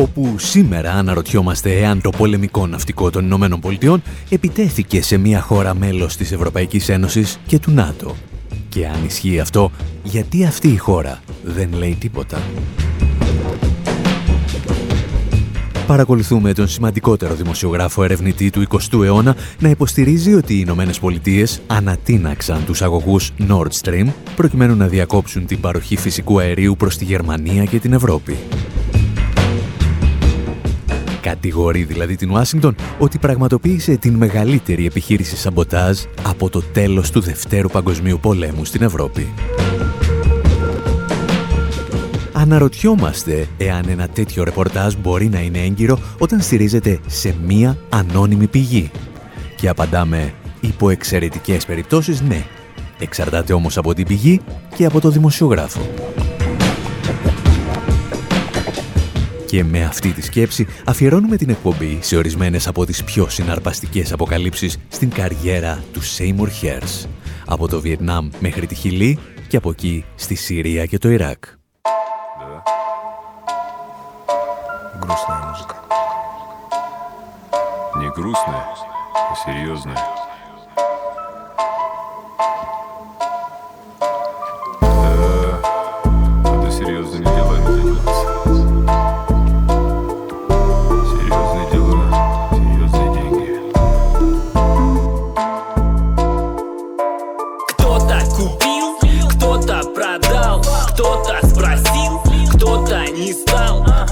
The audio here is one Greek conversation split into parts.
Όπου σήμερα αναρωτιόμαστε εάν το πολεμικό ναυτικό των Ηνωμένων Πολιτειών επιτέθηκε σε μια χώρα μέλος της Ευρωπαϊκής Ένωσης και του ΝΑΤΟ. Και αν ισχύει αυτό, γιατί αυτή η χώρα δεν λέει τίποτα. Παρακολουθούμε τον σημαντικότερο δημοσιογράφο ερευνητή του 20ου αιώνα να υποστηρίζει ότι οι Ηνωμένες Πολιτείες ανατείναξαν τους αγωγούς Nord Stream προκειμένου να διακόψουν την παροχή φυσικού αερίου προς τη Γερμανία και την Ευρώπη. Κατηγορεί δηλαδή την Ουάσιγκτον ότι πραγματοποίησε την μεγαλύτερη επιχείρηση σαμποτάζ από το τέλος του Δευτέρου Παγκοσμίου Πολέμου στην Ευρώπη. Αναρωτιόμαστε εάν ένα τέτοιο ρεπορτάζ μπορεί να είναι έγκυρο όταν στηρίζεται σε μία ανώνυμη πηγή. Και απαντάμε, υπό εξαιρετικές περιπτώσεις ναι. Εξαρτάται όμως από την πηγή και από το δημοσιογράφο. Και με αυτή τη σκέψη αφιερώνουμε την εκπομπή σε ορισμένες από τις πιο συναρπαστικές αποκαλύψεις στην καριέρα του Seymour Hersh. Από το Βιετνάμ μέχρι τη Χιλή και από εκεί στη Συρία και το Ιράκ. Не грустная, а серьезная.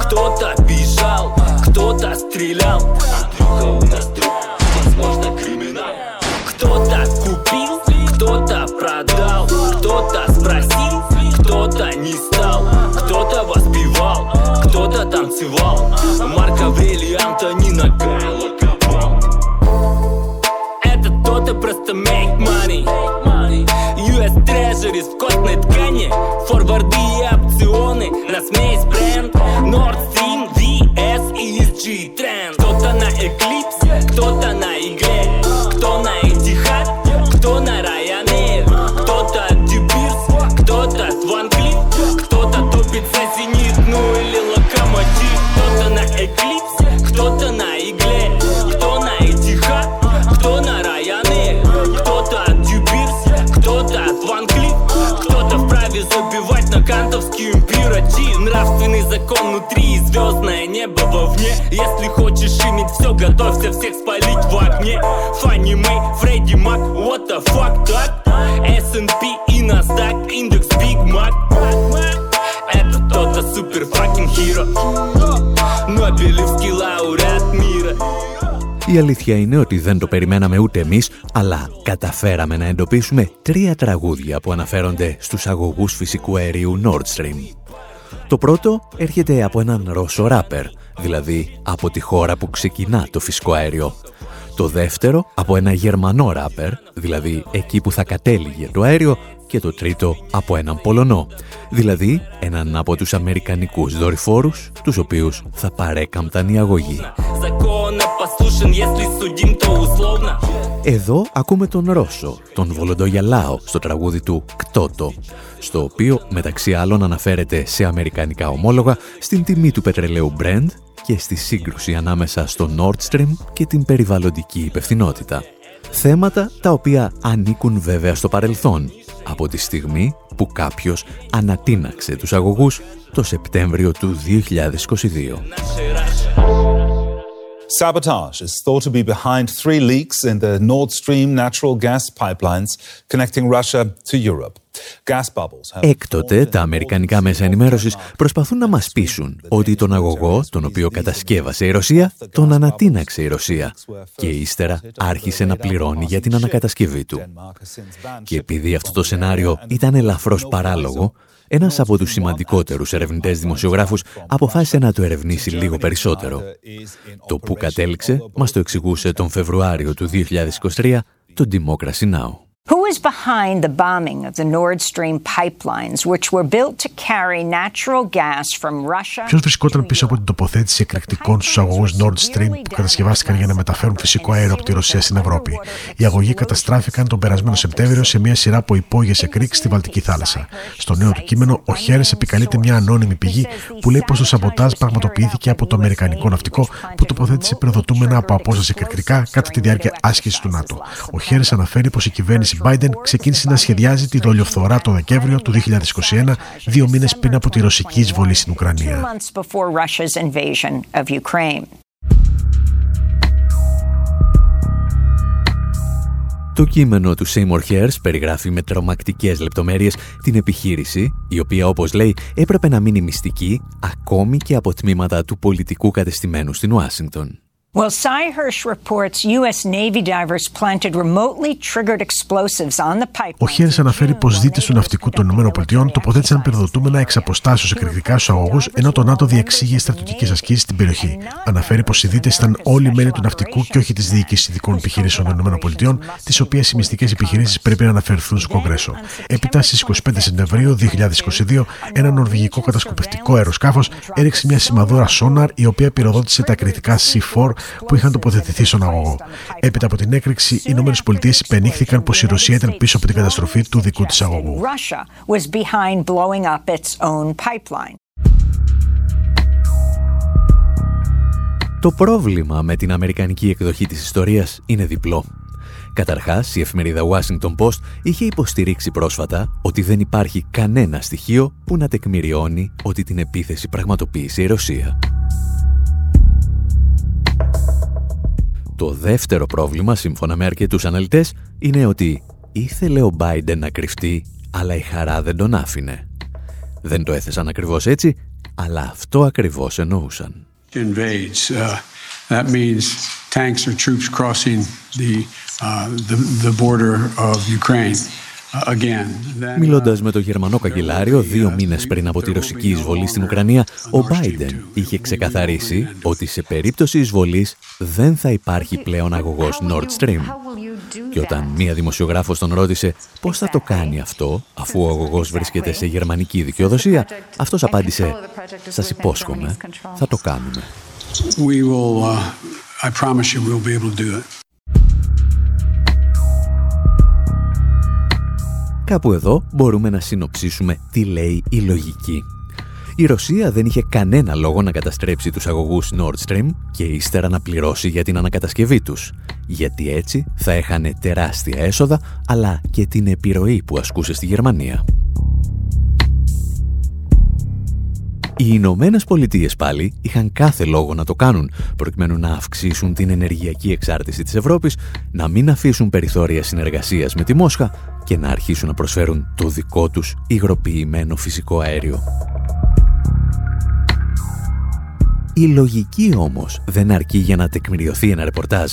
Кто-то бежал, кто-то стрелял Андрюха у нас друг, возможно криминал. Кто-то купил, кто-то продал Кто-то спросил, кто-то не стал. Кто-то воспевал, кто-то танцевал. Марк Аврелий, Антонина Гайло Кабал Это кто-то просто make money. US Treasury в костной ткани. Форварды и опционы на смесь G-Trend Кто-то на Eclipse, кто-то Η αλήθεια είναι ότι δεν το περιμέναμε ούτε εμείς, αλλά καταφέραμε να εντοπίσουμε τρία τραγούδια που αναφέρονται στους αγωγούς φυσικού αερίου Nord Stream. Το πρώτο έρχεται από έναν Ρώσο ράπερ, δηλαδή από τη χώρα που ξεκινά το φυσικό αέριο. Το δεύτερο από ένα Γερμανό ράπερ, δηλαδή εκεί που θα κατέληγε το αέριο και το τρίτο από έναν Πολωνό, δηλαδή έναν από τους Αμερικανικούς δορυφόρους, τους οποίους θα παρέκαμπταν οι αγωγοί. Εδώ ακούμε τον Ρώσο, τον Βολοντογιαλάο, στο τραγούδι του «Κτότο», στο οποίο μεταξύ άλλων αναφέρεται σε αμερικανικά ομόλογα στην τιμή του πετρελαίου Brent και στη σύγκρουση ανάμεσα στο Nord Stream και την περιβαλλοντική υπευθυνότητα. Θέματα τα οποία ανήκουν βέβαια στο παρελθόν, από τη στιγμή που κάποιος ανατίναξε τους αγωγούς το Σεπτέμβριο του 2022. Sabotage is thought to be behind three leaks in the Nord Stream natural gas pipelines connecting Russia to Europe. Έκτοτε, τα αμερικανικά μέσα ενημέρωσης προσπαθούν να μας πείσουν ότι τον αγωγό, τον οποίο κατασκεύασε η Ρωσία, τον ανατείναξε η Ρωσία και ύστερα άρχισε να πληρώνει για την ανακατασκευή του. Και επειδή αυτό το σενάριο ήταν ελαφρώς παράλογο, ένας από τους σημαντικότερους ερευνητές δημοσιογράφους αποφάσισε να το ερευνήσει λίγο περισσότερο. Το που κατέληξε μας το εξηγούσε τον Φεβρουάριο του 2023 το Democracy Now! Who is behind the bombing of the Nord Stream pipelines, which were built to carry natural gas from Russia? Ποιος βρισκόταν πίσω από την τοποθέτηση εκρηκτικών στους αγωγούς Nord Stream που κατασκευάστηκαν για να μεταφέρουν φυσικό αέριο από τη Ρωσία στην Ευρώπη. Οι αγωγοί καταστράφηκαν τον περασμένο Σεπτέμβριο σε μια σειρά από υπόγειες εκρήξεις στη Βαλτική θάλασσα. Στο νέο του κείμενο, ο Χέρες επικαλείται μια ανώνυμη πηγή που λέει πως το σαμποτάζ πραγματοποιήθηκε από το Αμερικανικό ναυτικό που τοποθέτησε πυροδοτούμενα από απόσταση εκρηκτικά κατά τη διάρκεια άσκησης του ΝΑΤΟ. Ο Χέρες αναφέρει πως η κυβέρνηση Biden ξεκίνησε να σχεδιάζει τη δολιοφθορά το Δεκέμβριο του 2021, δύο μήνες πριν από τη ρωσική εισβολή στην Ουκρανία. Το κείμενο του Seymour Hersh περιγράφει με τρομακτικές λεπτομέρειες την επιχείρηση, η οποία όπως λέει έπρεπε να μείνει μυστική ακόμη και από τμήματα του πολιτικού κατεστημένου στην Ουάσιγκτον. Well, Hirsch reports U.S. Navy divers planted remotely triggered explosives on the pipeline. Ο Χέρις αναφέρει πως δίτε του ναυτικού των ΗΠΑ τοποθέτησαν πυροδοτούμενα εξ αποστάσεως εκρηκτικά στους αγωγούς, ενώ το ΝΑΤΟ διεξήγει στρατιωτικές ασκήσεις στην περιοχή. Αναφέρει πως οι δίτες ήταν όλοι μέλη του ναυτικού και όχι της διοίκησης ειδικών επιχειρήσεων των ΗΠΑ, τις οποίες οι μυστικές επιχειρήσεις πρέπει να αναφερθούν στο Κογκρέσο. Έπειτα στις 25 Σεπτεμβρίου 2022, ένα νορβηγικό κατασκοπευτικό αεροσκάφος έριξε μια σημαδούρα σόναρ η οποία πυροδότησε τα εκρηκτικά C4 που είχαν τοποθετηθεί στον αγωγό. Έπειτα από την έκρηξη, οι Ηνωμένες Πολιτείες υπενήχθηκαν πως η Ρωσία ήταν πίσω από την καταστροφή του δικού της αγωγού. Το πρόβλημα με την αμερικανική εκδοχή της ιστορίας είναι διπλό. Καταρχάς, η εφημερίδα Washington Post είχε υποστηρίξει πρόσφατα ότι δεν υπάρχει κανένα στοιχείο που να τεκμηριώνει ότι την επίθεση πραγματοποίησε η Ρωσία. Το δεύτερο πρόβλημα, σύμφωνα με αρκετούς αναλυτές, είναι ότι ήθελε ο Biden να κρυφτεί, αλλά η χαρά δεν τον άφηνε. Δεν το έθεσαν ακριβώς έτσι, αλλά αυτό ακριβώς εννοούσαν. Invades, uh, that means tanks or troops crossing the, uh, the, the border of Ukraine. Μιλώντας με τον Γερμανό καγκελάριο δύο μήνες πριν από τη ρωσική εισβολή στην Ουκρανία, ο Biden είχε ξεκαθαρίσει ότι σε περίπτωση εισβολής δεν θα υπάρχει πλέον αγωγός Nord Stream. Και όταν μία δημοσιογράφος τον ρώτησε πώς θα το κάνει αυτό, αφού ο αγωγός βρίσκεται σε γερμανική δικαιοδοσία, αυτός απάντησε «Σας υπόσχομαι, θα το κάνουμε». Κάπου εδώ μπορούμε να συνοψίσουμε τι λέει η λογική. Η Ρωσία δεν είχε κανένα λόγο να καταστρέψει τους αγωγούς Nord Stream και ύστερα να πληρώσει για την ανακατασκευή τους, γιατί έτσι θα έχανε τεράστια έσοδα, αλλά και την επιρροή που ασκούσε στη Γερμανία. Οι Ηνωμένες Πολιτείες πάλι είχαν κάθε λόγο να το κάνουν, προκειμένου να αυξήσουν την ενεργειακή εξάρτηση της Ευρώπης, να μην αφήσουν περιθώρια συνεργασίας με τη Μόσχα και να αρχίσουν να προσφέρουν το δικό τους υγροποιημένο φυσικό αέριο. Η λογική όμως δεν αρκεί για να τεκμηριωθεί ένα ρεπορτάζ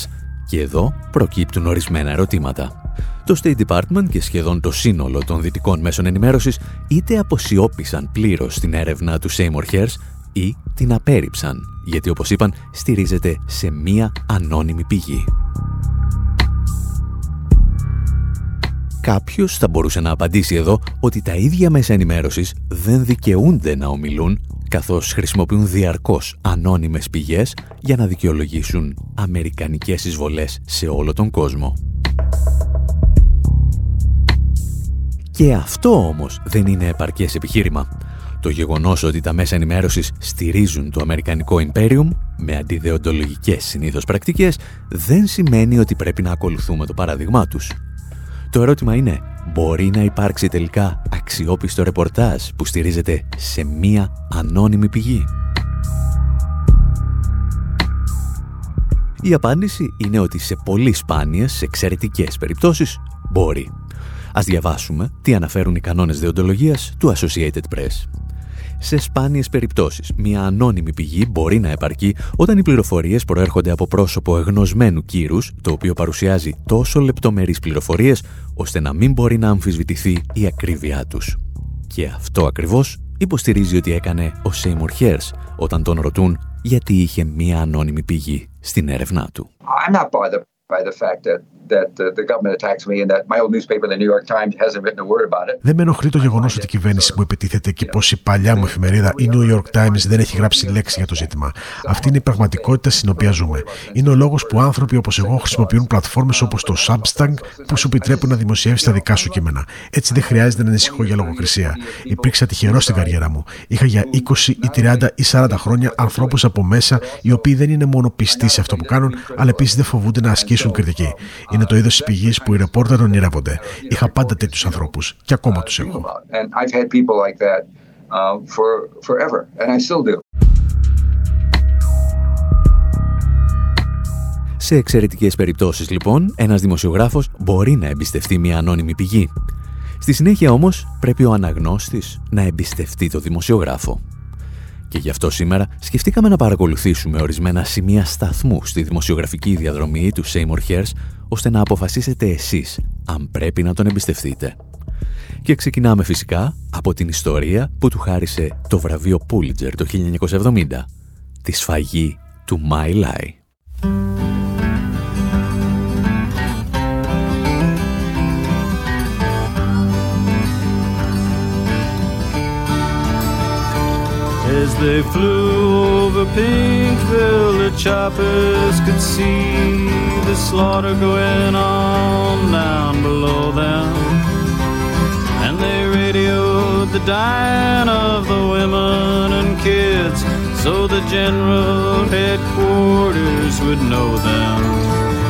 και εδώ προκύπτουν ορισμένα ερωτήματα. Το State Department και σχεδόν το σύνολο των δυτικών μέσων ενημέρωσης είτε αποσιώπησαν πλήρως την έρευνα του Seymour Hersh ή την απέρριψαν, γιατί όπως είπαν στηρίζεται σε μία ανώνυμη πηγή. Κάποιος θα μπορούσε να απαντήσει εδώ ότι τα ίδια μέσα ενημέρωσης δεν δικαιούνται να ομιλούν καθώς χρησιμοποιούν διαρκώς ανώνυμες πηγές για να δικαιολογήσουν αμερικανικές εισβολές σε όλο τον κόσμο. Και αυτό όμως δεν είναι επαρκές επιχείρημα. Το γεγονός ότι τα μέσα ενημέρωσης στηρίζουν το Αμερικανικό Imperium με αντιδεοντολογικές συνήθως πρακτικές δεν σημαίνει ότι πρέπει να ακολουθούμε το παράδειγμά τους. Το ερώτημα είναι, μπορεί να υπάρξει τελικά αξιόπιστο ρεπορτάζ που στηρίζεται σε μία ανώνυμη πηγή; Η απάντηση είναι ότι σε πολύ σπάνιες, εξαιρετικές περιπτώσεις μπορεί. Ας διαβάσουμε τι αναφέρουν οι κανόνες δεοντολογίας του Associated Press. Σε σπάνιες περιπτώσεις, μια ανώνυμη πηγή μπορεί να επαρκεί όταν οι πληροφορίες προέρχονται από πρόσωπο εγνωσμένου κύρους, το οποίο παρουσιάζει τόσο λεπτομερείς πληροφορίες, ώστε να μην μπορεί να αμφισβητηθεί η ακρίβειά τους. Και αυτό ακριβώς υποστηρίζει ότι έκανε ο Σέιμουρ Χέρς όταν τον ρωτούν γιατί είχε μία ανώνυμη πηγή στην έρευνά του. I'm not by the, by the fact that Δεν με ενοχλεί το γεγονός ότι η κυβέρνηση μου επιτίθεται και πως η παλιά μου εφημερίδα, η New York Times, δεν έχει γράψει λέξη για το ζήτημα. Αυτή είναι η πραγματικότητα στην οποία ζούμε. Είναι ο λόγος που άνθρωποι όπως εγώ χρησιμοποιούν πλατφόρμες όπως το Substack που σου επιτρέπουν να δημοσιεύσει τα δικά σου κείμενα. Έτσι δεν χρειάζεται να ανησυχώ για λογοκρισία. Υπήρξα τυχερός στην καριέρα μου. Είχα για 20 ή 30 ή 40 χρόνια ανθρώπους από μέσα οι οποίοι δεν είναι μόνο πιστοί σε αυτό που κάνουν, αλλά επίσης δεν φοβούνται να ασκήσουν κριτική. Είναι το είδος της πηγής που οι ρεπόρτερ ονειρεύονται. Είχα πάντα τέτοιους ανθρώπους και ακόμα τους έχω. Σε εξαιρετικές περιπτώσεις λοιπόν, ένας δημοσιογράφος μπορεί να εμπιστευτεί μια ανώνυμη πηγή. Στη συνέχεια όμως πρέπει ο αναγνώστης να εμπιστευτεί το δημοσιογράφο. Και γι' αυτό σήμερα σκεφτήκαμε να παρακολουθήσουμε ορισμένα σημεία σταθμού στη δημοσιογραφική διαδρομή του Seymour Hersh, ώστε να αποφασίσετε εσείς αν πρέπει να τον εμπιστευτείτε. Και ξεκινάμε φυσικά από την ιστορία που του χάρισε το βραβείο Pulitzer το 1970, τη σφαγή του My Lai. They flew over Pinkville, the choppers could see the slaughter going on down below them. And they radioed the dying of the women and kids so the general headquarters would know them.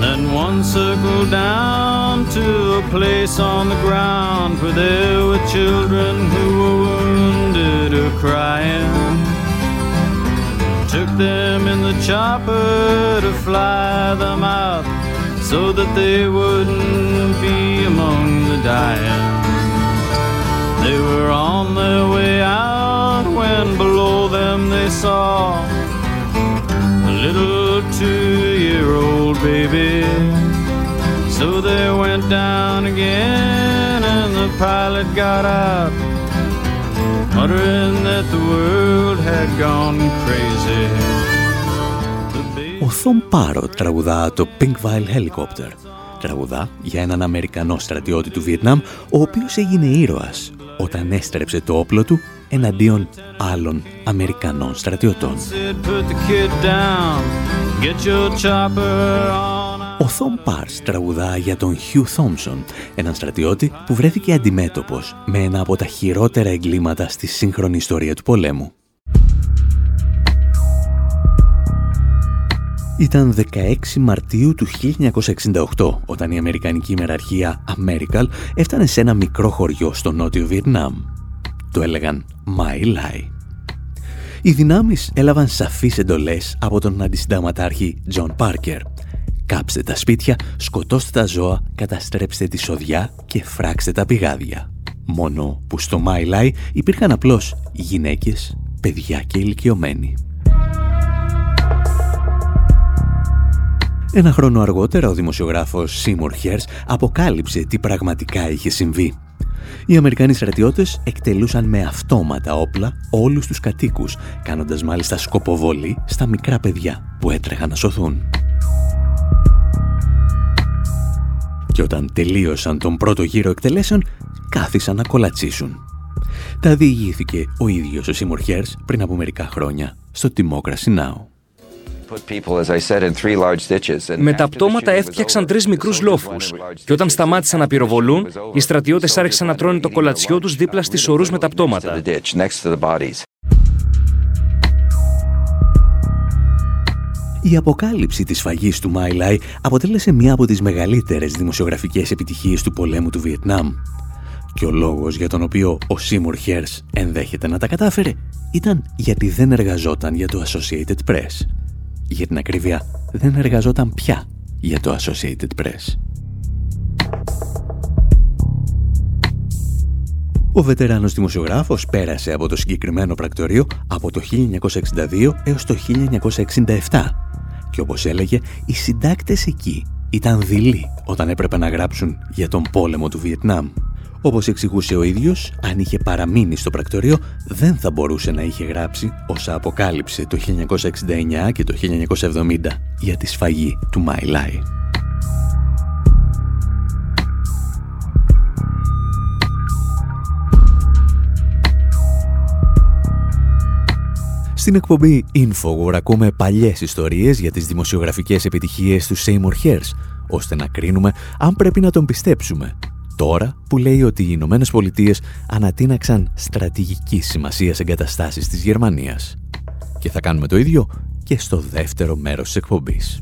Then one circled down to a place on the ground where there were children who were wounded or crying. Took them in the chopper to fly them out so that they wouldn't be among the dying. They were on their way out when below them they saw a little two-year-old baby. So they went down again and the pilot got out, muttering that the world had gone crazy. Ο Θόμ Πάρο τραγουδά το Pinkville Helicopter. Τραγουδά για έναν Αμερικανό στρατιώτη του Βιετνάμ, ο οποίος έγινε ήρωας όταν έστρεψε το όπλο του εναντίον άλλων Αμερικανών στρατιωτών. Ο Θόμ Πάρς τραγουδά για τον Χιου Θόμσον, έναν στρατιώτη που βρέθηκε αντιμέτωπος με ένα από τα χειρότερα εγκλήματα στη σύγχρονη ιστορία του πολέμου. Ήταν 16 Μαρτίου του 1968 όταν η Αμερικανική ημεραρχία Αμέρικαλ έφτανε σε ένα μικρό χωριό στο νότιο Βιετνάμ. Το έλεγαν My Lai. Οι δυνάμεις έλαβαν σαφείς εντολές από τον αντισυνταγματάρχη Τζον Πάρκερ. Κάψτε τα σπίτια, σκοτώστε τα ζώα, καταστρέψτε τη σοδιά και φράξτε τα πηγάδια. Μόνο που στο My Lai υπήρχαν απλώς γυναίκες, παιδιά και ηλικιωμένοι. Ένα χρόνο αργότερα ο δημοσιογράφος Σίμορ Χέρς αποκάλυψε τι πραγματικά είχε συμβεί. Οι Αμερικανοί στρατιώτες εκτελούσαν με αυτόματα όπλα όλους τους κατοίκους, κάνοντας μάλιστα σκοποβολή στα μικρά παιδιά που έτρεχαν να σωθούν. Και όταν τελείωσαν τον πρώτο γύρο εκτελέσεων, κάθισαν να κολατσίσουν. Τα διηγήθηκε ο ίδιος ο Σίμορ Χέρς πριν από μερικά χρόνια στο Democracy Now! Με τα πτώματα έφτιαξαν τρεις μικρούς λόφους. Και όταν σταμάτησαν να πυροβολούν, οι στρατιώτες άρχισαν να τρώνε το κολατσιό τους δίπλα στις ορούς με τα πτώματα. Η αποκάλυψη της φαγής του Μάιλάι αποτέλεσε μία από τις μεγαλύτερες δημοσιογραφικές επιτυχίες του πολέμου του Βιετνάμ. Και ο λόγος για τον οποίο ο Σίμουρ Χέρς ενδέχεται να τα κατάφερε ήταν γιατί δεν εργαζόταν για το Associated Press για την ακρίβεια, δεν εργαζόταν πια για το Associated Press. Ο βετεράνος δημοσιογράφος πέρασε από το συγκεκριμένο πρακτορείο από το 1962 έως το 1967 και όπως έλεγε, οι συντάκτες εκεί ήταν δειλοί όταν έπρεπε να γράψουν για τον πόλεμο του Βιετνάμ. Όπως εξηγούσε ο ίδιος, αν είχε παραμείνει στο πρακτορείο, δεν θα μπορούσε να είχε γράψει όσα αποκάλυψε το 1969 και το 1970 για τη σφαγή του Μαϊλάι. Στην εκπομπή Infowar ακούμε παλιές ιστορίες για τις δημοσιογραφικές επιτυχίες του Seymour Hersh, ώστε να κρίνουμε αν πρέπει να τον πιστέψουμε Τώρα που λέει ότι οι Ηνωμένες Πολιτείες ανατείναξαν στρατηγική σημασία εγκαταστάσεις της Γερμανίας. Και θα κάνουμε το ίδιο και στο δεύτερο μέρος της εκπομπής.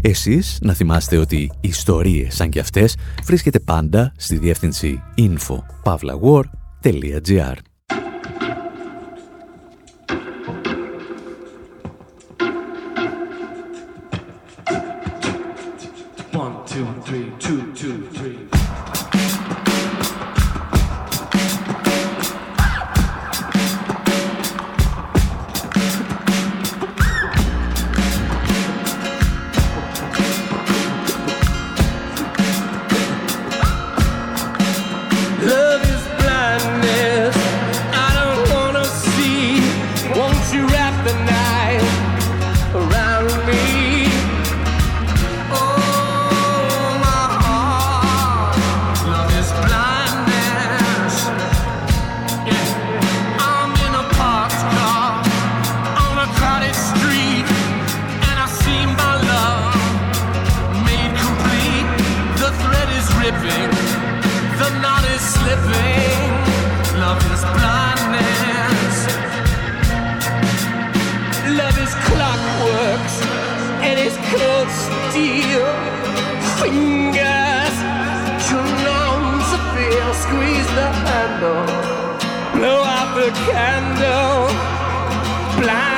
Εσείς να θυμάστε ότι ιστορίες σαν και αυτές βρίσκεται πάντα στη διεύθυνση info.pavlawar.gr plan.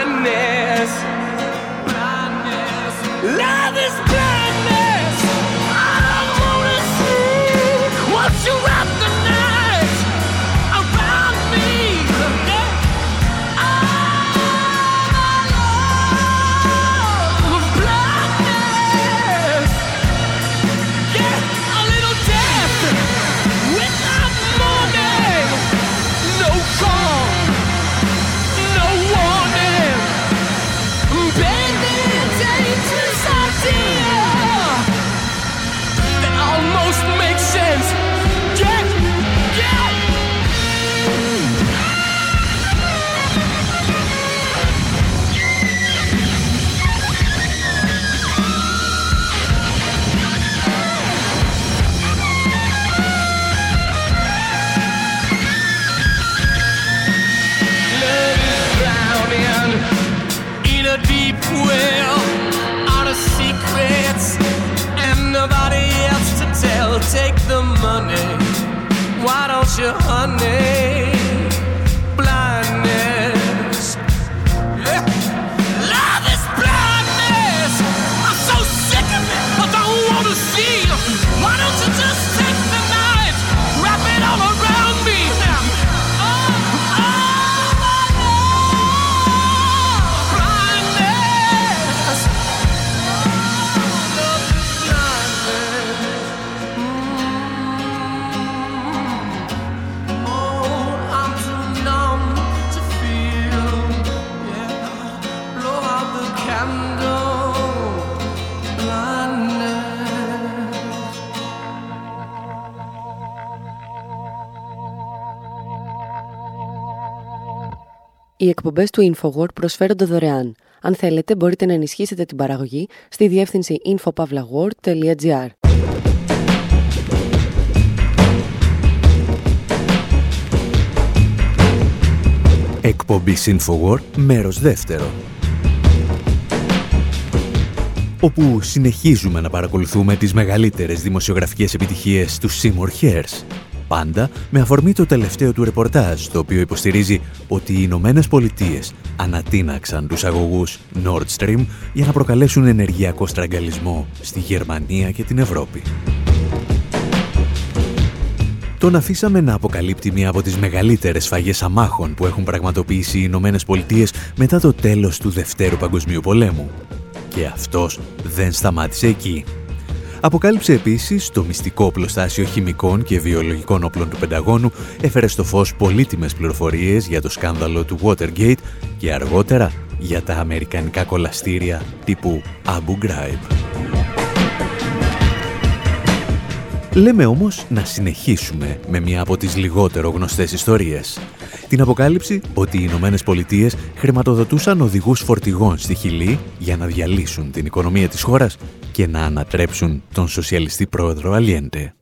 Οι εκπομπές του InfoWord προσφέρονται δωρεάν. Αν θέλετε, μπορείτε να ενισχύσετε την παραγωγή στη διεύθυνση infopavlagor.gr. Εκπομπή InfoWord, μέρος δεύτερο. Όπου συνεχίζουμε να παρακολουθούμε τις μεγαλύτερες δημοσιογραφικές επιτυχίες του Seymour Hersh Πάντα με αφορμή το τελευταίο του ρεπορτάζ, το οποίο υποστηρίζει ότι οι Ηνωμένε Πολιτείες ανατείναξαν τους αγωγούς Nord Stream για να προκαλέσουν ενεργειακό στραγγαλισμό στη Γερμανία και την Ευρώπη. Τον αφήσαμε να αποκαλύπτει μία από τις μεγαλύτερες φαγές αμάχων που έχουν πραγματοποιήσει οι Ηνωμένε Πολιτείες μετά το τέλος του Δευτέρου Παγκοσμίου Πολέμου. Και αυτός δεν σταμάτησε εκεί. Αποκάλυψε επίσης το μυστικό οπλοστάσιο χημικών και βιολογικών όπλων του Πενταγώνου, έφερε στο φως πολύτιμες πληροφορίες για το σκάνδαλο του Watergate και αργότερα για τα αμερικανικά κολαστήρια τύπου Abu Ghraib. Λέμε όμως να συνεχίσουμε με μια από τις λιγότερο γνωστές ιστορίες. Την αποκάλυψη ότι οι Ηνωμένες Πολιτείες χρηματοδοτούσαν οδηγούς φορτηγών στη Χιλή για να διαλύσουν την οικονομία της χώρας και να ανατρέψουν τον σοσιαλιστή πρόεδρο Αλιέντε.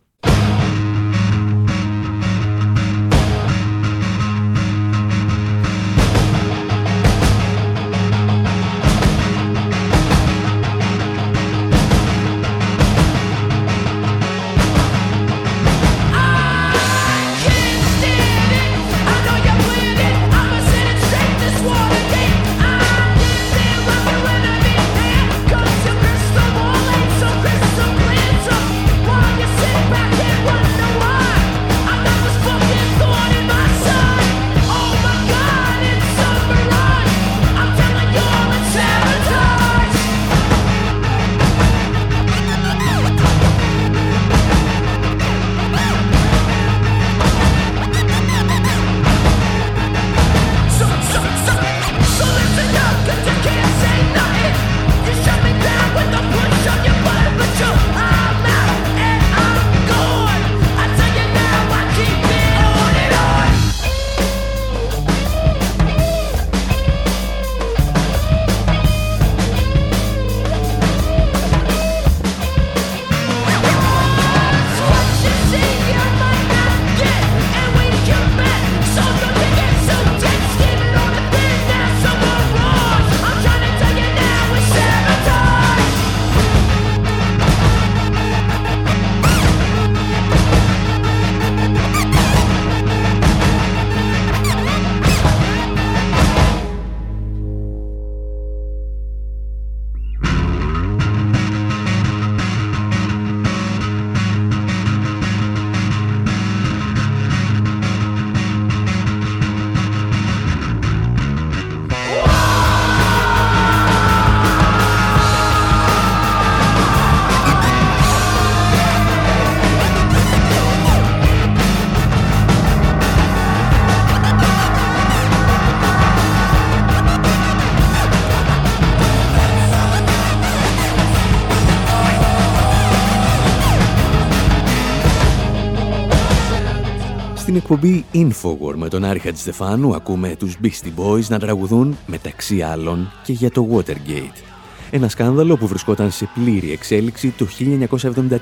Στην εκπομπή Infowar με τον Άρη Χατζηστεφάνου ακούμε τους Beastie Boys να τραγουδούν μεταξύ άλλων και για το Watergate. Ένα σκάνδαλο που βρισκόταν σε πλήρη εξέλιξη το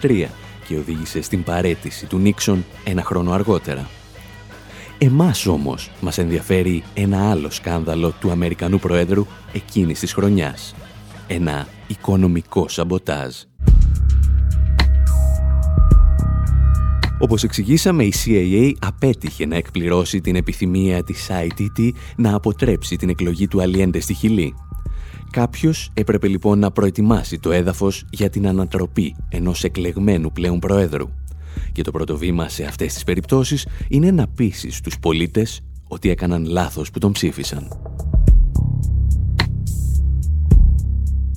1973 και οδήγησε στην παρέτηση του Νίξον ένα χρόνο αργότερα. Εμάς όμως μας ενδιαφέρει ένα άλλο σκάνδαλο του Αμερικανού Προέδρου εκείνης της χρονιάς. Ένα οικονομικό σαμποτάζ. Όπως εξηγήσαμε, η CIA απέτυχε να εκπληρώσει την επιθυμία της ITT να αποτρέψει την εκλογή του Αλιέντε στη Χιλή. Κάποιος έπρεπε λοιπόν να προετοιμάσει το έδαφος για την ανατροπή ενός εκλεγμένου πλέον προέδρου. Και το πρώτο βήμα σε αυτές τις περιπτώσεις είναι να πείσει στους πολίτες ότι έκαναν λάθος που τον ψήφισαν.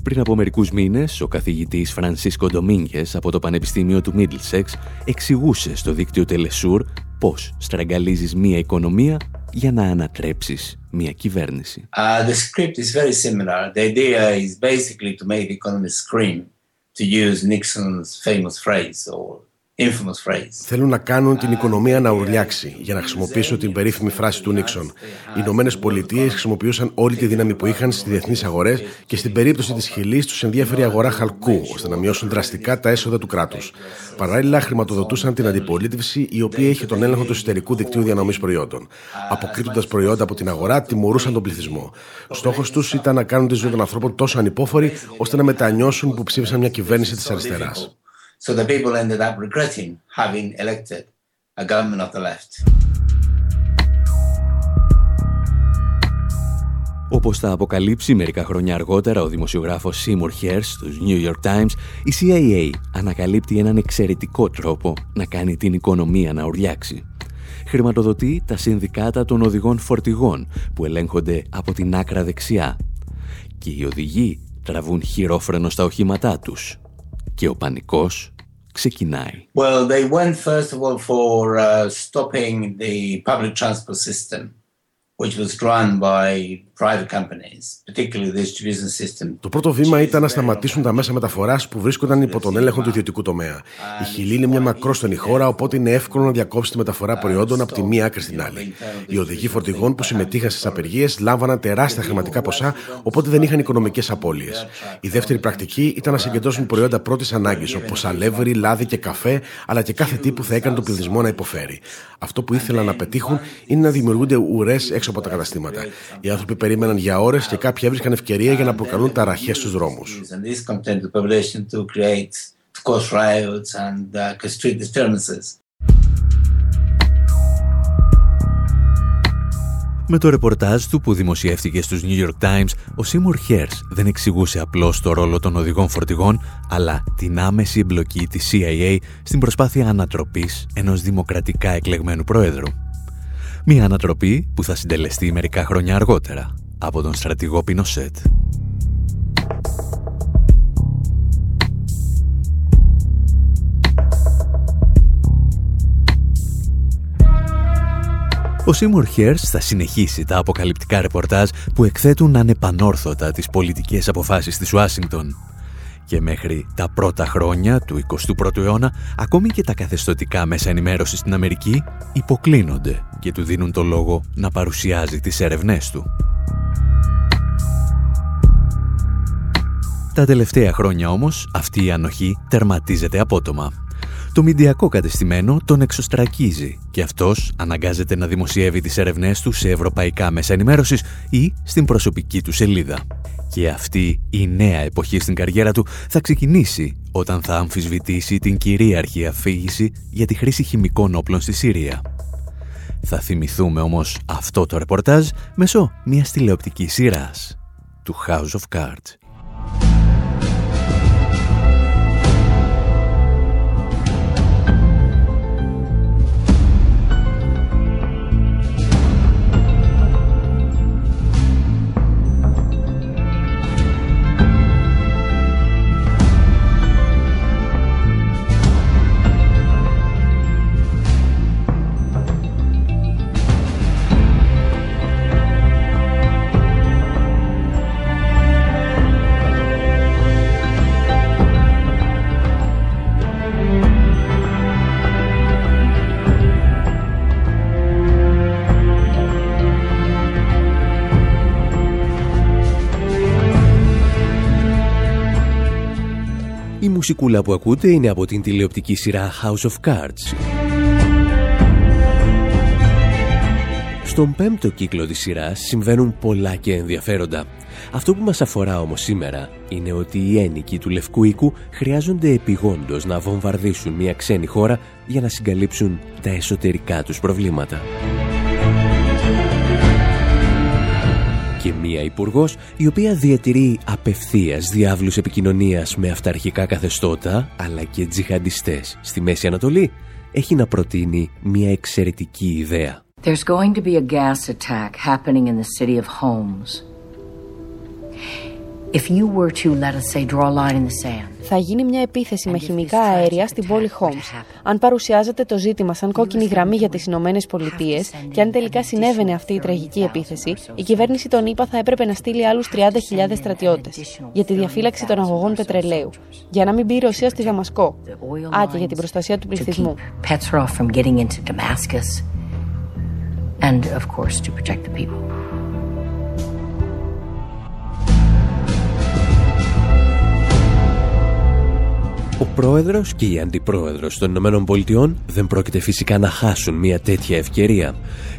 Πριν από μερικούς μήνες, ο καθηγητής Φρανσίσκο Ντομίνγκες από το Πανεπιστήμιο του Μίτλσεξ εξηγούσε στο δίκτυο Τελεσούρ πώς στραγγαλίζεις μία οικονομία για να ανατρέψεις μία κυβέρνηση. Uh, the script is very similar. The idea is basically to make the economy scream, to use Nixon's famous phrase or Θέλουν να κάνουν την οικονομία να ουρλιάξει, για να χρησιμοποιήσω την περίφημη φράση του Νίξον. Οι Ηνωμένες Πολιτείες χρησιμοποιούσαν όλη τη δύναμη που είχαν στις διεθνείς αγορές και στην περίπτωση της Χιλής τους ενδιαφέρει η αγορά χαλκού, ώστε να μειώσουν δραστικά τα έσοδα του κράτους. Παράλληλα, χρηματοδοτούσαν την αντιπολίτευση, η οποία είχε τον έλεγχο του εσωτερικού δικτύου διανομής προϊόντων. Αποκρύπτοντας προϊόντα από την αγορά, τιμωρούσαν τον πληθυσμό. Στόχος τους ήταν να κάνουν τη ζωή των ανθρώπων τόσο ανυπόφορη, ώστε να μετανιώσουν που ψήφισαν μια κυβέρνηση της αριστεράς. So the people ended up regretting having elected a government of the left. Όπως θα αποκαλύψει μερικά χρόνια αργότερα ο δημοσιογράφος Seymour Hersh στους New York Times, η CIA ανακαλύπτει έναν εξαιρετικό τρόπο να κάνει την οικονομία να ουρλιάξει. Χρηματοδοτεί τα συνδικάτα των οδηγών φορτηγών που ελέγχονται από την άκρα δεξιά. Και οι οδηγοί τραβούν χειρόφρενο στα οχήματά τους. Και ο πανικός ξεκινάει. Well, they went first of all for uh, stopping the public transport system, which was run by Το πρώτο βήμα ήταν να σταματήσουν τα μέσα μεταφοράς που βρίσκονταν υπό τον έλεγχο του ιδιωτικού τομέα. Η Χιλή είναι μια μακρόστενη χώρα, οπότε είναι εύκολο να διακόψει τη μεταφορά προϊόντων από τη μία άκρη στην άλλη. Οι οδηγοί φορτηγών που συμμετείχαν στις απεργίες λάμβαναν τεράστια χρηματικά ποσά, οπότε δεν είχαν οικονομικές απώλειες. Η δεύτερη πρακτική ήταν να συγκεντρώσουν προϊόντα πρώτης ανάγκης, όπως αλεύρι, λάδι και καφέ, αλλά και κάθε τι που θα έκανε τον πληθυσμό να υποφέρει. Αυτό που ήθελαν να πετύχουν είναι να δημιουργούνται ουρές έξω από τα καταστήματα. Οι άνθρωποι περίμεναν για ώρες και κάποιοι έβρισκαν ευκαιρία για να προκαλούν ταραχέ στους δρόμους. Με το ρεπορτάζ του που δημοσιεύτηκε στους New York Times, ο Σίμουρ Χέρς δεν εξηγούσε απλώς το ρόλο των οδηγών φορτηγών, αλλά την άμεση εμπλοκή της CIA στην προσπάθεια ανατροπής ενός δημοκρατικά εκλεγμένου πρόεδρου. Μια ανατροπή που θα συντελεστεί μερικά χρόνια αργότερα από τον στρατηγό Πινοσέτ. Ο Σίμουρ Χέρς θα συνεχίσει τα αποκαλυπτικά ρεπορτάζ που εκθέτουν ανεπανόρθωτα τις πολιτικές αποφάσεις της Ουάσιγκτον. Και μέχρι τα πρώτα χρόνια του 21ου αιώνα, ακόμη και τα καθεστωτικά μέσα ενημέρωσης στην Αμερική υποκλίνονται και του δίνουν το λόγο να παρουσιάζει τις έρευνές του. Τα τελευταία χρόνια όμως αυτή η ανοχή τερματίζεται απότομα. Το μηντιακό κατεστημένο τον εξωστρακίζει και αυτός αναγκάζεται να δημοσιεύει τις έρευνές του σε ευρωπαϊκά μέσα ενημέρωσης ή στην προσωπική του σελίδα. Και αυτή η νέα εποχή στην καριέρα του θα ξεκινήσει όταν θα αμφισβητήσει την κυρίαρχη αφήγηση για τη χρήση χημικών όπλων στη Συρία. Θα θυμηθούμε όμως αυτό το ρεπορτάζ μέσω μιας τηλεοπτικής σειράς, του House of Cards. Μουσικούλα που ακούτε είναι από την τηλεοπτική σειρά House of Cards. Στον πέμπτο κύκλο της σειράς συμβαίνουν πολλά και ενδιαφέροντα. Αυτό που μας αφορά όμως σήμερα είναι ότι οι ένικοι του Λευκού Οίκου χρειάζονται επιγόντως να βομβαρδίσουν μια ξένη χώρα για να συγκαλύψουν τα εσωτερικά τους προβλήματα. Και μία υπουργός η οποία διατηρεί απευθείας διάβλους επικοινωνίας με αυταρχικά καθεστώτα αλλά και τζιχαντιστές στη Μέση Ανατολή έχει να προτείνει μία εξαιρετική ιδέα. There's going to be a gas attack happening in the city of Homs. If you were to, let us say, draw a line in the sand. Θα γίνει μια επίθεση με χημικά αέρια στην πόλη Χόμς. Αν παρουσιάζεται το ζήτημα σαν κόκκινη γραμμή για τις Ηνωμένες Πολιτείες και αν τελικά συνέβαινε αυτή η τραγική επίθεση, η κυβέρνηση των ΗΠΑ θα έπρεπε να στείλει άλλους 30.000 στρατιώτες για τη διαφύλαξη των αγωγών πετρελαίου, για να μην μπει η Ρωσία στη Δαμασκό. Α, και για την προστασία του πληθυσμού. And of course to protect the people. Πρόεδρος και η αντιπρόεδρος των Ηνωμένων Πολιτειών δεν πρόκειται φυσικά να χάσουν μια τέτοια ευκαιρία.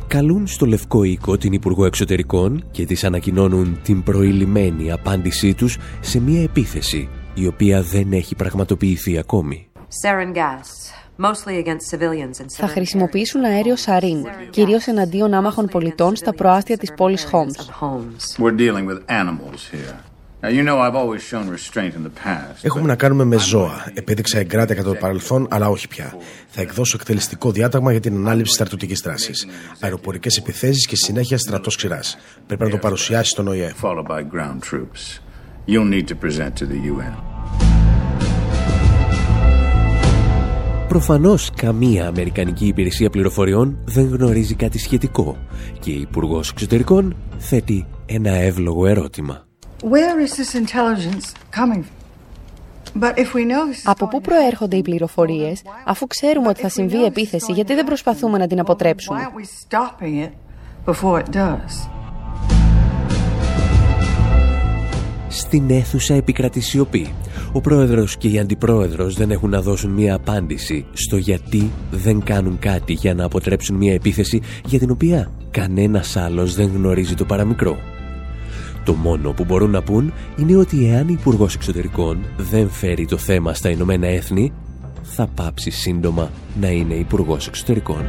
Καλούν στο Λευκό Οίκο την Υπουργό Εξωτερικών και της ανακοινώνουν την προηλημένη απάντησή τους σε μια επίθεση η οποία δεν έχει πραγματοποιηθεί ακόμη. Θα χρησιμοποιήσουν αέριο σαρίν, κυρίως εναντίον άμαχων πολιτών στα προάστια της πόλης Χόμς. Έχουμε να κάνουμε με ζώα. Επέδειξα εγκράτεια κατά το παρελθόν, αλλά όχι πια. Θα εκδώσω εκτελεστικό διάταγμα για την ανάληψη στρατιωτικής δράσης. Αεροπορικές επιθέσεις και συνέχεια στρατός ξηράς. Πρέπει να το παρουσιάσεις στον ΟΗΕ. Προφανώς καμία Αμερικανική υπηρεσία πληροφοριών δεν γνωρίζει κάτι σχετικό και η Υπουργός Εξωτερικών θέτει ένα εύλογο ερώτημα. Από πού προέρχονται οι πληροφορίες, αφού ξέρουμε ότι θα συμβεί η επίθεση, γιατί δεν προσπαθούμε να την αποτρέψουμε; Στην αίθουσα επικρατεί σιωπή. Ο πρόεδρος και οι αντιπρόεδρος δεν έχουν να δώσουν μία απάντηση στο γιατί δεν κάνουν κάτι για να αποτρέψουν μία επίθεση για την οποία κανένας άλλος δεν γνωρίζει το παραμικρό. Το μόνο που μπορούν να πούν είναι ότι εάν η υπουργός Εξωτερικών δεν φέρει το θέμα στα Ηνωμένα Έθνη, θα πάψει σύντομα να είναι υπουργός Εξωτερικών.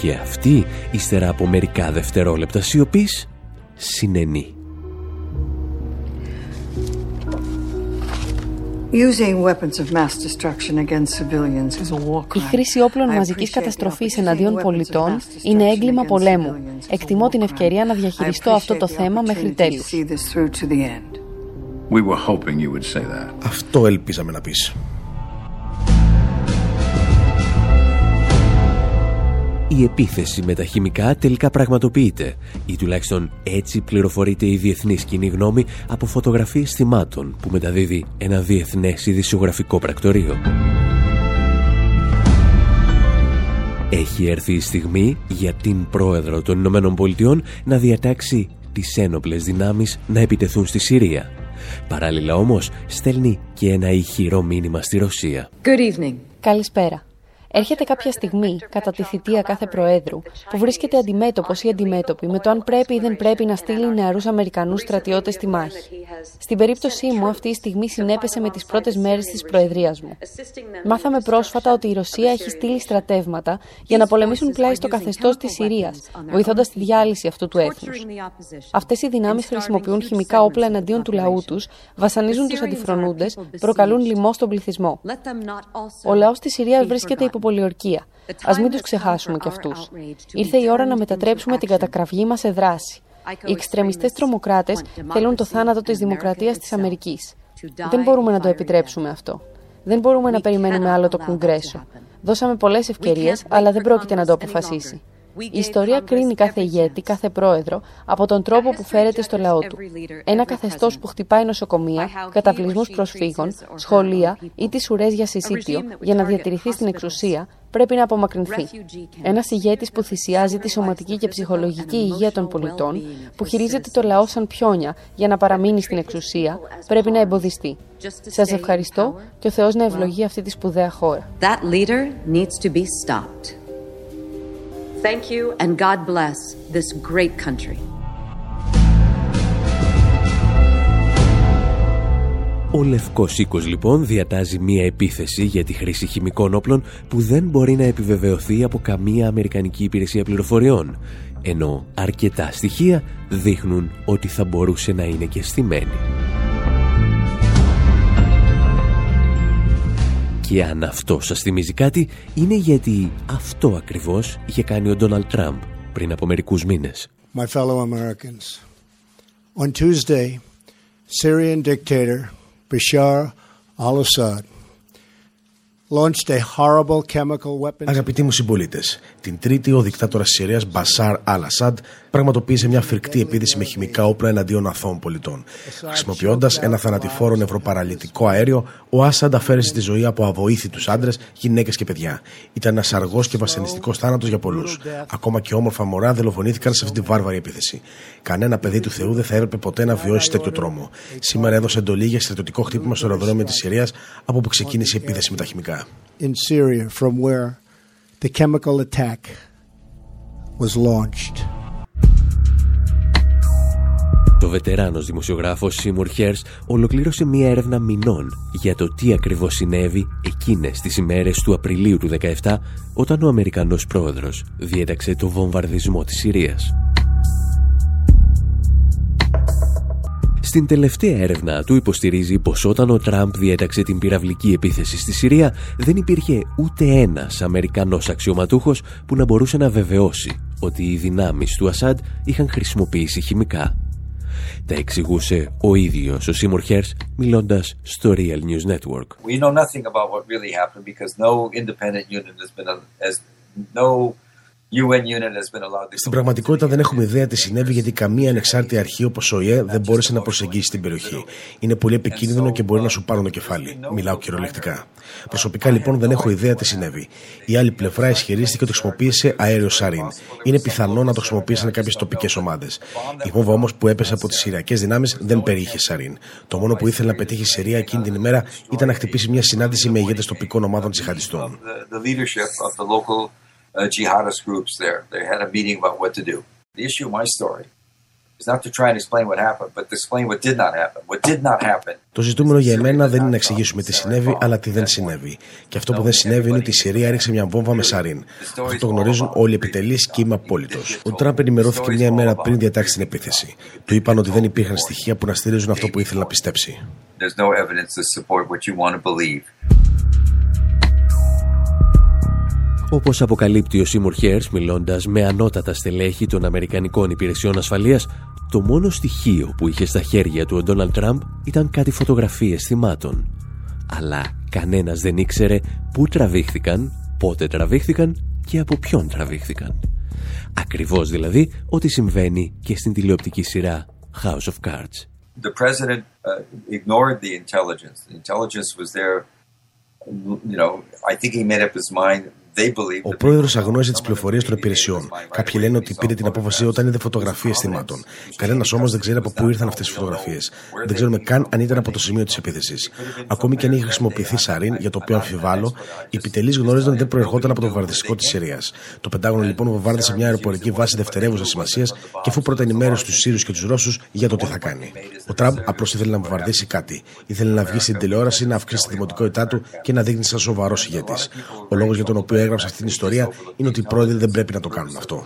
Και αυτή, ύστερα από μερικά δευτερόλεπτα σιωπής, συνενεί. Η χρήση όπλων μαζικής καταστροφής εναντίον πολιτών είναι έγκλημα πολέμου. Εκτιμώ την ευκαιρία να διαχειριστώ αυτό το θέμα μέχρι τέλους. Αυτό ελπίζαμε να πεις. Η επίθεση με τα χημικά τελικά πραγματοποιείται ή τουλάχιστον έτσι πληροφορείται η διεθνή κοινή γνώμη από φωτογραφίες θυμάτων που μεταδίδει ένα διεθνές ειδησιογραφικό πρακτορείο. Έχει έρθει η στιγμή για την πρόεδρο των Ηνωμένων Πολιτειών να διατάξει τις ένοπλες δυνάμεις να επιτεθούν στη Συρία. Παράλληλα όμως στέλνει και ένα ηχηρό μήνυμα στη Ρωσία. Good evening. Καλησπέρα. Έρχεται κάποια στιγμή, κατά τη θητεία κάθε Προέδρου, που βρίσκεται αντιμέτωπος ή αντιμέτωπη με το αν πρέπει ή δεν πρέπει να στείλει νεαρούς Αμερικανούς στρατιώτες στη μάχη. Στην περίπτωσή μου, αυτή η στιγμή συνέπεσε με τις πρώτες μέρες της Προεδρίας μου. Μάθαμε πρόσφατα ότι η Ρωσία έχει στείλει στρατεύματα για να πολεμήσουν πλάι στο καθεστώς της Συρίας, βοηθώντας τη διάλυση αυτού του έθνους. Αυτές οι δυνάμεις χρησιμοποιούν χημικά όπλα εναντίον του λαού τους, βασανίζουν τους αντιφρονούντες, προκαλούν λοιμό στον πληθυσμό. Ο λαός της Συρίας βρίσκεται υπό πολιορκία. Α μην τους ξεχάσουμε κι αυτούς. Ήρθε η ώρα να μετατρέψουμε την κατακραυγή μας σε δράση. Οι εξτρεμιστές τρομοκράτες θέλουν το θάνατο της δημοκρατίας της Αμερικής. Δεν μπορούμε να το επιτρέψουμε αυτό. Δεν μπορούμε να περιμένουμε άλλο το Κογκρέσο. Δώσαμε πολλές ευκαιρίες, αλλά δεν πρόκειται να το αποφασίσει. Η ιστορία κρίνει κάθε ηγέτη, κάθε πρόεδρο από τον τρόπο που φέρεται στο λαό του. Ένα καθεστώς που χτυπάει νοσοκομεία, καταβλισμούς προσφύγων, σχολεία ή τις ουρές για συσίτιο για να διατηρηθεί στην εξουσία πρέπει να απομακρυνθεί. Ένας ηγέτης που θυσιάζει τη σωματική και ψυχολογική υγεία των πολιτών, που χειρίζεται το λαό σαν πιόνια για να παραμείνει στην εξουσία, πρέπει να εμποδιστεί. Σας ευχαριστώ και ο Θεός να ευλογεί αυτή τη σπουδαία χώρα. Thank you and God bless this great country. Ο Λευκός Οίκος λοιπόν διατάζει μία επίθεση για τη χρήση χημικών όπλων που δεν μπορεί να επιβεβαιωθεί από καμία Αμερικανική υπηρεσία πληροφοριών, ενώ αρκετά στοιχεία δείχνουν ότι θα μπορούσε να είναι και στημένη. Και αν αυτό σας θυμίζει κάτι, είναι γιατί αυτό ακριβώς είχε κάνει ο Ντόναλτ Τραμπ πριν από μερικούς μήνες. My fellow Americans, on Tuesday, Syrian dictator Bashar al-Assad Αγαπητοί μου συμπολίτες, την Τρίτη ο δικτάτορα της Συρίας Μπασάρ Αλ-Ασάντ πραγματοποίησε μια φρικτή επίθεση με χημικά όπλα εναντίον αθώων πολιτών. Χρησιμοποιώντας ένα θανατηφόρο νευροπαραλυτικό αέριο, ο Άσαντ αφαίρεσε τη ζωή από αβοήθητους άντρες, γυναίκες και παιδιά. Ήταν ένας αργός και βασανιστικός θάνατος για πολλούς. Ακόμα και όμορφα μωρά δολοφονήθηκαν σε αυτή τη βάρβαρη επίθεση. Κανένα παιδί του Θεού δεν θα έπρεπε ποτέ να βιώσει τέτοιο τρόμο. Σήμερα έδωσε εντολή για στρατιωτικό χτύπημα στο αεροδρόμιο της Συρίας από που ξεκίνησε η επίθεση με τα χημικά. In Syria, from where the chemical attack was launched. Το βετεράνος δημοσιογράφος Σίμουρ Χέρς ολοκλήρωσε μία έρευνα μηνών για το τι ακριβώς συνέβη εκείνες τις ημέρες του Απριλίου του 17 όταν ο Αμερικανός πρόεδρος διέταξε το βομβαρδισμό της Συρίας. Στην τελευταία έρευνα του υποστηρίζει πως όταν ο Τραμπ διέταξε την πυραυλική επίθεση στη Συρία δεν υπήρχε ούτε ένας Αμερικανός αξιωματούχος που να μπορούσε να βεβαιώσει ότι οι δυνάμεις του Ασάντ είχαν χρησιμοποιήσει χημικά. Τα εξηγούσε ο ίδιος ο Σίμορ Χέρς μιλώντας στο Real News Network. We know nothing about what really happened because no independent unit has been, has no Στην πραγματικότητα δεν έχουμε ιδέα τι συνέβη γιατί καμία ανεξάρτητη αρχή όπως ο ΙΕ δεν μπόρεσε να προσεγγίσει την περιοχή. Είναι πολύ επικίνδυνο και μπορεί να σου πάρουν το κεφάλι. Μιλάω κυριολεκτικά. Προσωπικά λοιπόν δεν έχω ιδέα τι συνέβη. Η άλλη πλευρά ισχυρίστηκε ότι χρησιμοποίησε αέριο σαρίν. Είναι πιθανό να το χρησιμοποίησαν κάποιες τοπικές ομάδες. Η βόμβα όμως που έπεσε από τις Συριακέ δυνάμεις δεν περιείχε σαρίν. Το μόνο που ήθελε να πετύχει η Συρία εκείνη την ημέρα ήταν να χτυπήσει μια συνάντηση με ηγέτες τοπικών ομάδων τζιχαντιστών. Uh, jihadist groups there. They had a meeting about what to do. The issue of my story is not to try and explain what happened, but to explain what did not happen. What did not happen. Το ζητούμενο για εμένα δεν είναι να εξηγήσουμε τι συνέβη, αλλά τι δεν συνέβη. Και αυτό που δεν συνέβη είναι ότι η Συρία έριξε μια βόμβα με σαρίν. Αυτό το γνωρίζουν όλοι οι επιτελείς και είμαι απόλυτος. Ο Τραμπ ενημερώθηκε μια ημέρα πριν διατάξει την επίθεση. Του είπαν ότι δεν υπήρχαν στοιχεία που να στηρίζουν αυτό που ήθελε να πιστέψει. Όπως αποκαλύπτει ο Σίμουρ Χέρς μιλώντας με ανώτατα στελέχη των Αμερικανικών Υπηρεσιών Ασφαλείας, το μόνο στοιχείο που είχε στα χέρια του ο Ντόναλτ Τραμπ ήταν κάτι φωτογραφίες θυμάτων. Αλλά κανένας δεν ήξερε πού τραβήχθηκαν, πότε τραβήχθηκαν και από ποιον τραβήχθηκαν. Ακριβώς δηλαδή ό,τι συμβαίνει και στην τηλεοπτική σειρά House of Cards. The president uh, ignored the intelligence. The intelligence was there. You know, I think he made up his mind ο πρόεδρος αγνώρισε τις πληροφορίες των υπηρεσιών. Κάποιοι λένε ότι πήρε την απόφαση όταν είδε φωτογραφίες θυμάτων. Κανένας όμως δεν ξέρει από πού ήρθαν αυτές οι φωτογραφίες. Δεν ξέρουμε καν αν ήταν από το σημείο της επίθεσης. Ακόμη και αν είχε χρησιμοποιηθεί σαρίν, για το οποίο αμφιβάλλω, οι επιτελείς γνώριζαν ότι δεν προερχόταν από το βομβαρδιστικό της Συρίας. Το Πεντάγωνο λοιπόν βομβάρδισε μια αεροπορική βάση δευτερεύουσας σημασίας και αφού πρώτα ενημέρωσε του Σύρους και τους Ρώσους για το τι θα κάνει. Ο Τραμπ απλώς ήθελε να βομβαρδίσει κάτι. Ήθελε να βγει στην τηλεόραση, να αυξήσει τη δημοτικότητά του και να δείχνει σαν σοβαρό ηγέτη. Ο λόγο για τον οποίο έγραψε αυτή την ιστορία είναι ότι οι πρόεδροι δεν πρέπει να το κάνουν αυτό.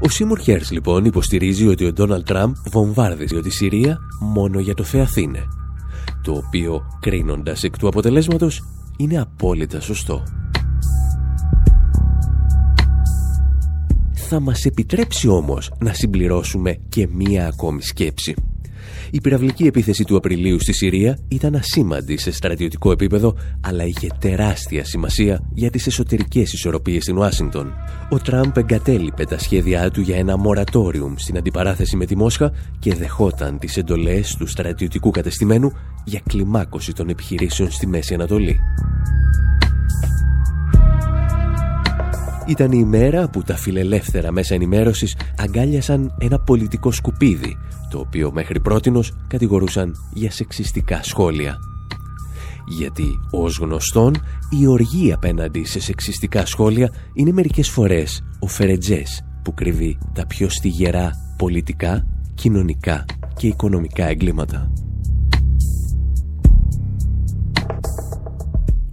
Ο Σίμουρ Χέρς λοιπόν υποστηρίζει ότι ο Ντόναλτ Τραμπ βομβάρδιζε τη Συρία μόνο για το Θεαθήνε, το οποίο κρίνοντας εκ του αποτελέσματος είναι απόλυτα σωστό. Θα μας επιτρέψει όμως να συμπληρώσουμε και μία ακόμη σκέψη. Η πυραυλική επίθεση του Απριλίου στη Συρία ήταν ασήμαντη σε στρατιωτικό επίπεδο, αλλά είχε τεράστια σημασία για τις εσωτερικές ισορροπίες στην Ουάσιγκτον. Ο Τραμπ εγκατέλειπε τα σχέδιά του για ένα μορατόριουμ στην αντιπαράθεση με τη Μόσχα και δεχόταν τις εντολές του στρατιωτικού κατεστημένου για κλιμάκωση των επιχειρήσεων στη Μέση Ανατολή. Ήταν η ημέρα που τα φιλελεύθερα μέσα ενημέρωσης αγκάλιασαν ένα πολιτικό σκουπίδι, το οποίο μέχρι πρότινος κατηγορούσαν για σεξιστικά σχόλια. Γιατί, ως γνωστόν, η οργή απέναντι σε σεξιστικά σχόλια είναι μερικές φορές ο Φερετζές που κρύβει τα πιο στιγερά πολιτικά, κοινωνικά και οικονομικά εγκλήματα.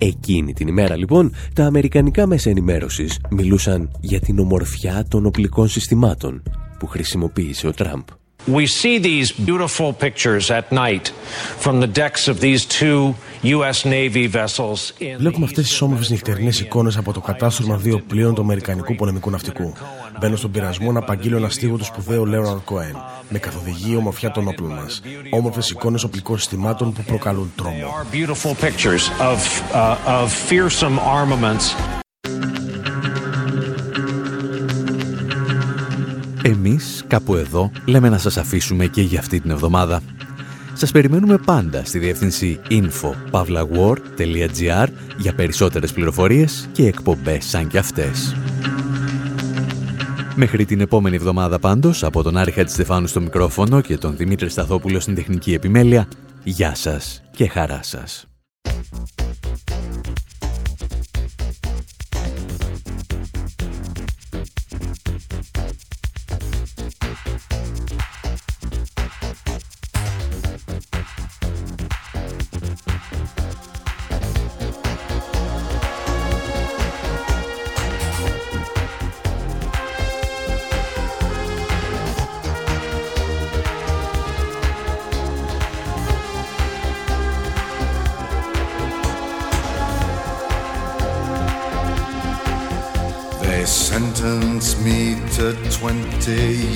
Εκείνη την ημέρα λοιπόν τα αμερικανικά μέσα ενημέρωσης μιλούσαν για την ομορφιά των οπλικών συστημάτων που χρησιμοποίησε ο Τραμπ. We see these beautiful pictures at night from the decks of these two US Navy vessels. Βλέπουμε αυτές τις όμορφες νυχτερινές εικόνες από το κατάστρωμα δύο πλοίων του Αμερικανικού πολεμικού ναυτικού. Μπαίνω στον πειρασμό να απαγγείλω ένα στίγο του σπουδαίου Λέοναρντ Κοέν. Με καθοδηγεί η ομορφιά των όπλων μας. Όμορφες εικόνες οπλικών συστημάτων που προκαλούν τρόμο. Εμείς κάπου εδώ λέμε να σας αφήσουμε και για αυτή την εβδομάδα. Σας περιμένουμε πάντα στη διεύθυνση info.pavlawar.gr για περισσότερες πληροφορίες και εκπομπές σαν κι αυτές. Μέχρι την επόμενη εβδομάδα πάντως, από τον Άρη Στεφάνου στο μικρόφωνο και τον Δημήτρη Σταθόπουλο στην τεχνική επιμέλεια, γεια σας και χαρά σας.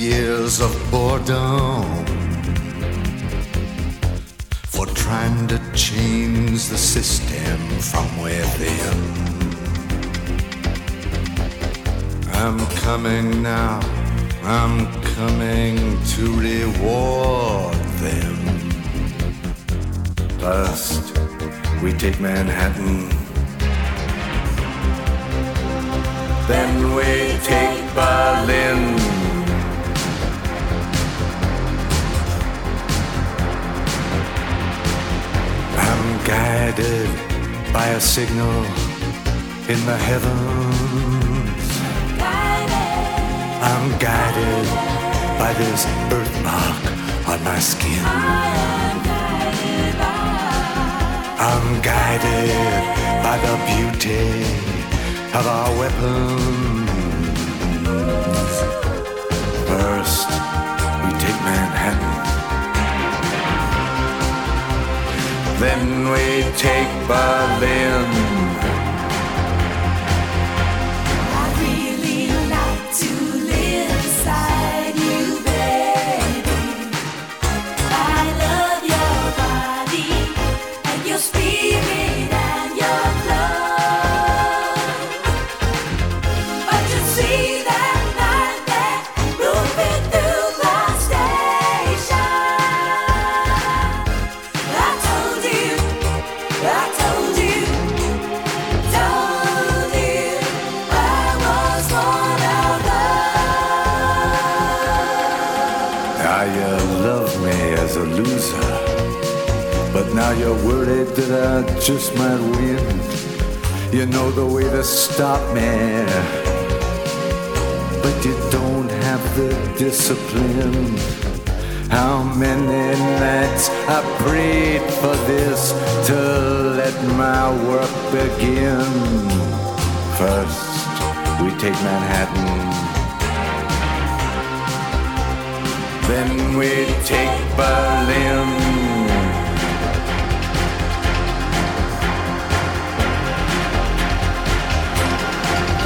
Years of boredom for trying to change the system from within. I'm coming now, I'm coming to reward them. First, we take Manhattan. Then we take Berlin. I'm guided by a signal in the heavens. I'm guided by this birthmark on my skin. I'm guided by the beauty of our weapons. First, we take Manhattan. Then we take Berlin. That I just might win. You know the way to stop me, but you don't have the discipline. How many nights I prayed for this to let my work begin. First, we take Manhattan. Then we take Berlin.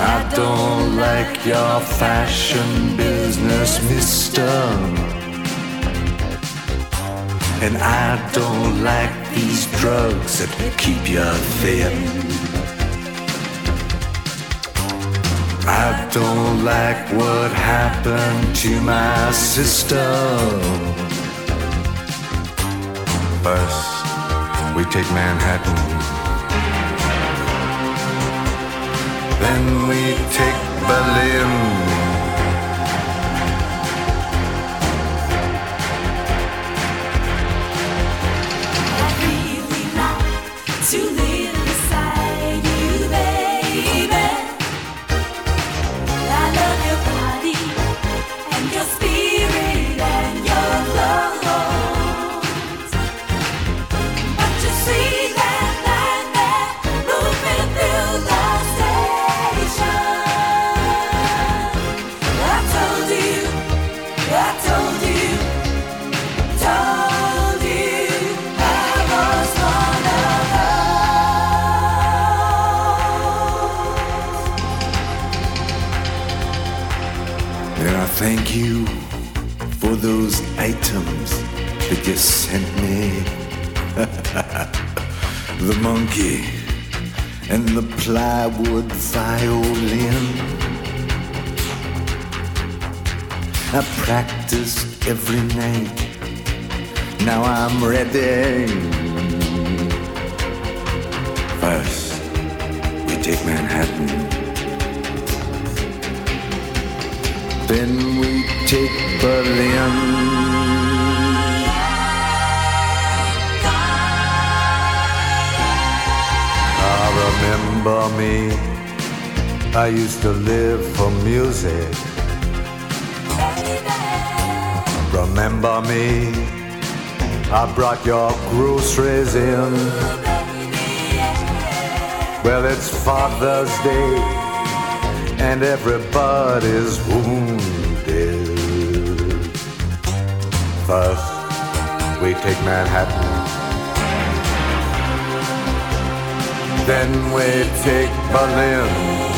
I don't like your fashion business, mister. And I don't like these drugs that keep you thin. I don't like what happened to my sister. First, we take Manhattan. Then we take Berlin. to live the monkey and the plywood violin. I practiced every night. Now I'm ready. First, we take Manhattan. Then we take Berlin. Remember me. I used to live for music. Remember me. I brought your groceries in. Well, it's Father's Day, and everybody's wounded. First, we take Manhattan. Then we take Berlin.